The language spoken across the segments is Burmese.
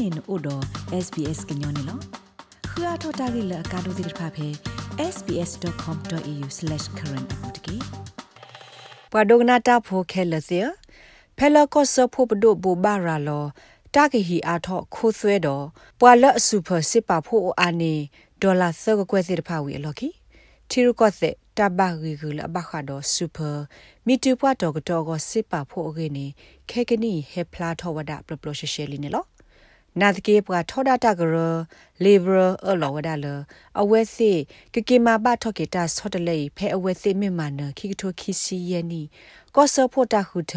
နေနို့တော့ SBS ကညောနေလောခရထတာဂိလကာဒိုဒီဖာဖေ sbs.com.au/current အပူတကေပဒုကနာတာဖိုခဲလစီဖဲလကောဆဖိုပဒိုဘူဘာရာလောတာဂီဟီအာထောခိုးဆွဲတော့ပွာလအဆူဖစစ်ပါဖို့အာနေဒေါ်လာဆောကကွဲစီတဖာဝီအလော်ကီထီရကော့သက်တဘဂီဂူလဘခါဒိုဆူပါမီတူပွားတော့ကတော့ကစစ်ပါဖို့အခေနေခဲကနီဟေဖလာထောဝဒပလပလရှရှဲလီနေလော နာတကေပွားထောဒတာကရလေဘရအလောဝဒါလအဝဲစီကကေမာဘထောကေတာဆော့တလေဖဲအဝဲစီမြမနခိကထိုခိစီယနီကောဆဖို့တာခုထ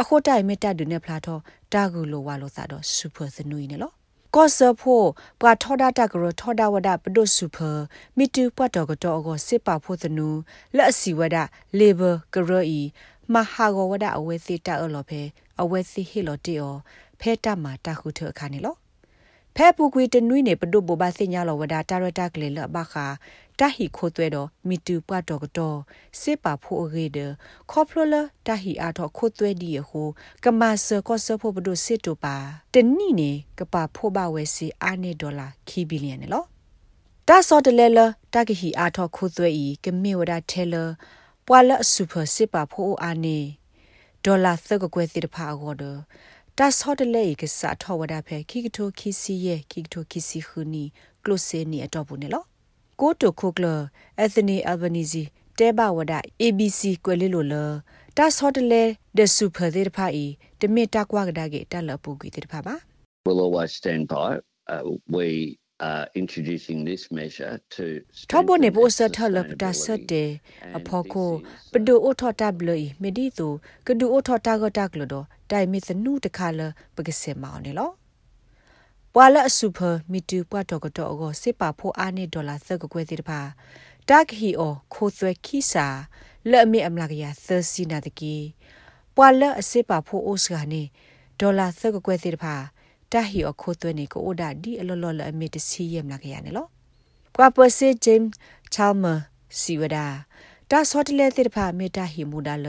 အခုတိုင်မတဒုနေဖလာထောတာဂူလိုဝါလိုသာတော့ဆူပါစနွီနေလောကောဆဖို့ပကထောဒတာကရထောဒဝဒပဒုစုဖမီတူပတ်တော်ကတော့ကိုစစ်ပါဖို့သနူလက်အစီဝဒလေဘာကရအီမဟာဂဝဒအဝဲစီတာအလောဖဲအဝဲစီဟီလိုတီအော ဖဲတမာတခုထအခါနေလောဖဲပူကွေတနွိနေပဒုဘဘစညာလောဝဒတာရတာကလေလဘခာတဟီခိုသွဲတော့မီတူပတ်တော်ကတော့စစ်ပါဖို့အရေးတဲ့ခေါပလလတဟီအားတော့ခိုသွဲဒီယဟုကမဆကောဆဖို့ဘဒုစစ်တူပါတနိနေကပါဖို့ဘဝဲစီအာနေဒေါ်လာခီဘီလီယံနော်တာစောတလဲလတကဟီအားတော့ခိုသွဲဤကမေဝဒထဲလပွာလစူပါစစ်ပါဖို့အာနေဒေါ်လာသကကွဲစီတဖာအော်ဒ တာစောတလဲကစားထောဝဒဖဲခိကတိုခိစီရဲ့ခိကတိုခိစီခူနီကလုစေနီအတော့ဘူးနေလောကိုတိုခိုကလအက်သနီအယ်ဘနီဇီတဲဘဝဒ ABC ကွယ်လေးလိုလတာဆော့တလေဒဆူဖသေးတဖာဤတမစ်တကွာကဒါကေတလပူကွေတဖာပါ We'll always stand by uh, we uh introducing this measure to ထဘနေပိုစထလပတာစတဲ့အဖော်ကိုပဒူအိုထော်တဘလီမီဒီတူကဒူအိုထော်တာဂတာကလဒတိုင်မီစနုတခါလပကစေမောင်းနေလောပွာလအဆူဖမီတူပွားတော့ကတော့ကိုစစ်ပါဖို့အားနေဒေါ်လာသက်ကကွဲသေးတပါတက်ဟီအိုခိုသွဲခိစာလက်အမေအမလာကရသစီနာတကီပွာလအစစ်ပါဖို့အိုစကနေဒေါ်လာသက်ကကွဲသေးတပါ တက်ဟီအိုခိုသွဲနေကိုအိုဒါဒီအလောလောလအမေတစီရမလာကရနေလောကွာပစေဂျင်းချာလ်မာစီဝဒါတာဆော့တလေသေးတပါမေတာဟီမူဒါလ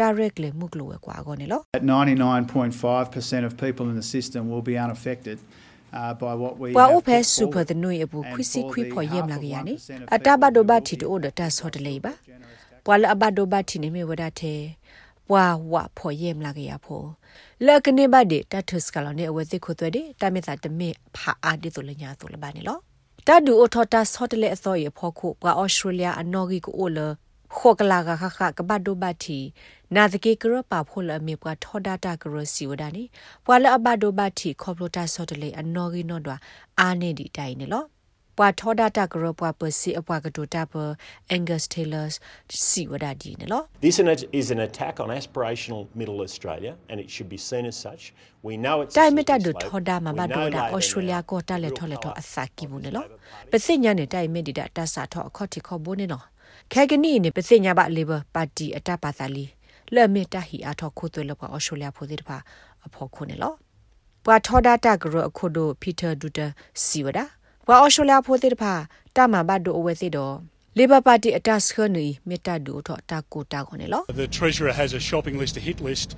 directly မှုကလောကွာကောနေလော At 99.5% of people in the system will be unaffected uh, by what we ပွာ have အိုဖဲ put ဆူပါ forward. တနွေအပူ And ခွစီ for ခွေ the ဖော်ရက် half လာ of ကရနေ1% of အတဘဒိုဘတီတိုဒတာဆော့တလေပါပွာလအဘဒိုဘတီနေမေ ဝဒတဲ့ပွာဝဖော်ရက်လာကရဖို့လကနေဘဒေတထစကလောနေအဝဲသိခုသွဲတဲ့တမေသာတမေဖာအာဒီတိုလညာတိုလဘာနေလောတဒူအိုထော်တာဆော့တလေအစောရဖော်ခုပွာအော်စတြေးလျအနော်ဂီကိုအိုလခေါကလာကခခကဘဒိုဘတီနာတကေကရပါဖိုလအမေပွာထောဒတာကရစီဝဒနီပွာလအဘဒိုဘတီခေါပလိုတာဆော့တလေအနော်ဂီနော်ဒွာအာနေဒီတိုင်နေလော ပွာထောဒတာကရပွာပစီအပွာကတိုတာပ Angus Taylor's စီဝဒဒီနေလော This is an attack on aspirational Middle Australia, and it should be seen as such. We know it's တို a င်မတ slippery ဒ slope. ထောဒါမဘ We ဒို know ဒါ Labor ဩစတြေးလျ now ကိုတက်လက် real ထောလက်ထော power အစာကီဘူးနေလော Labor Party. ပစိညာနေတိုင်မဒီဒါတဆာထောအခေါတိခေါဘိုးနေနော်ခဲကနီနေပစိညာဘ Labor Party အတပါသာလီလဲ့မေတဟီအထောခုသွဲလောကဩစတြေးလျဖိုဒီတပါအဖို့ခုနေလောပွာထောဒါတာကရအခုဒိုပီတာဒူတာစီဝဒါ ပွာဩစတြေးလျဖိုဒီတပါတမဘဒိုအဝဲစီတော့ Labor Party အတစခနီမေတဒူထောတာကိုတာခွန်နေလော The Treasurer has a shopping list, a hit list,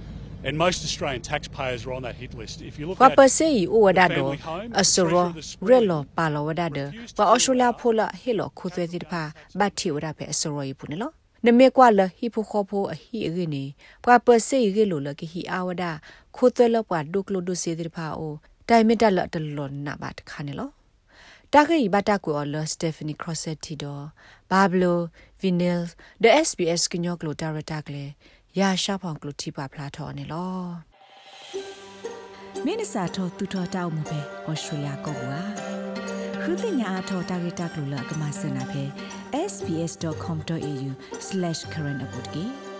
and most Australian taxpayers are on that hit list. If you look က at ပစေဤဥဝဒဒ family home, အစရ Treasurer of the Spring ရလောပါလောဝဒဒပအော်ရှိုလာဖိုလာဟီလောခုသွဲစီတဖာဘတ်တီဝဒဖဲအစရဤပုန်လောနမေကွာလဟီဖိုခေါဖိုအဟီအဂိနေပပစေဤလိုလကဟီအာဝဒခုသွဲလောပွားဒုကလိုဒုစေတိတဖာအိုတိုင်မတလတလောနာဘတ်ခါနေလော တခိဘတာကိုလစတေဖနီခရဆက်တီဒိုဘာဘလိုဗီနယ်ဒ SBS ကညောကလိုဒါရတာကလေရာရှာဖောင်ကလိုတီပါဖလာထော်နေလောမင်းစာထောတူထောတောက်မှုပဲဩစတြေးလျကောကွာခရစ်ညာအထောတာဂီတာကလူလကမစနာပဲ sbs.com.au/current update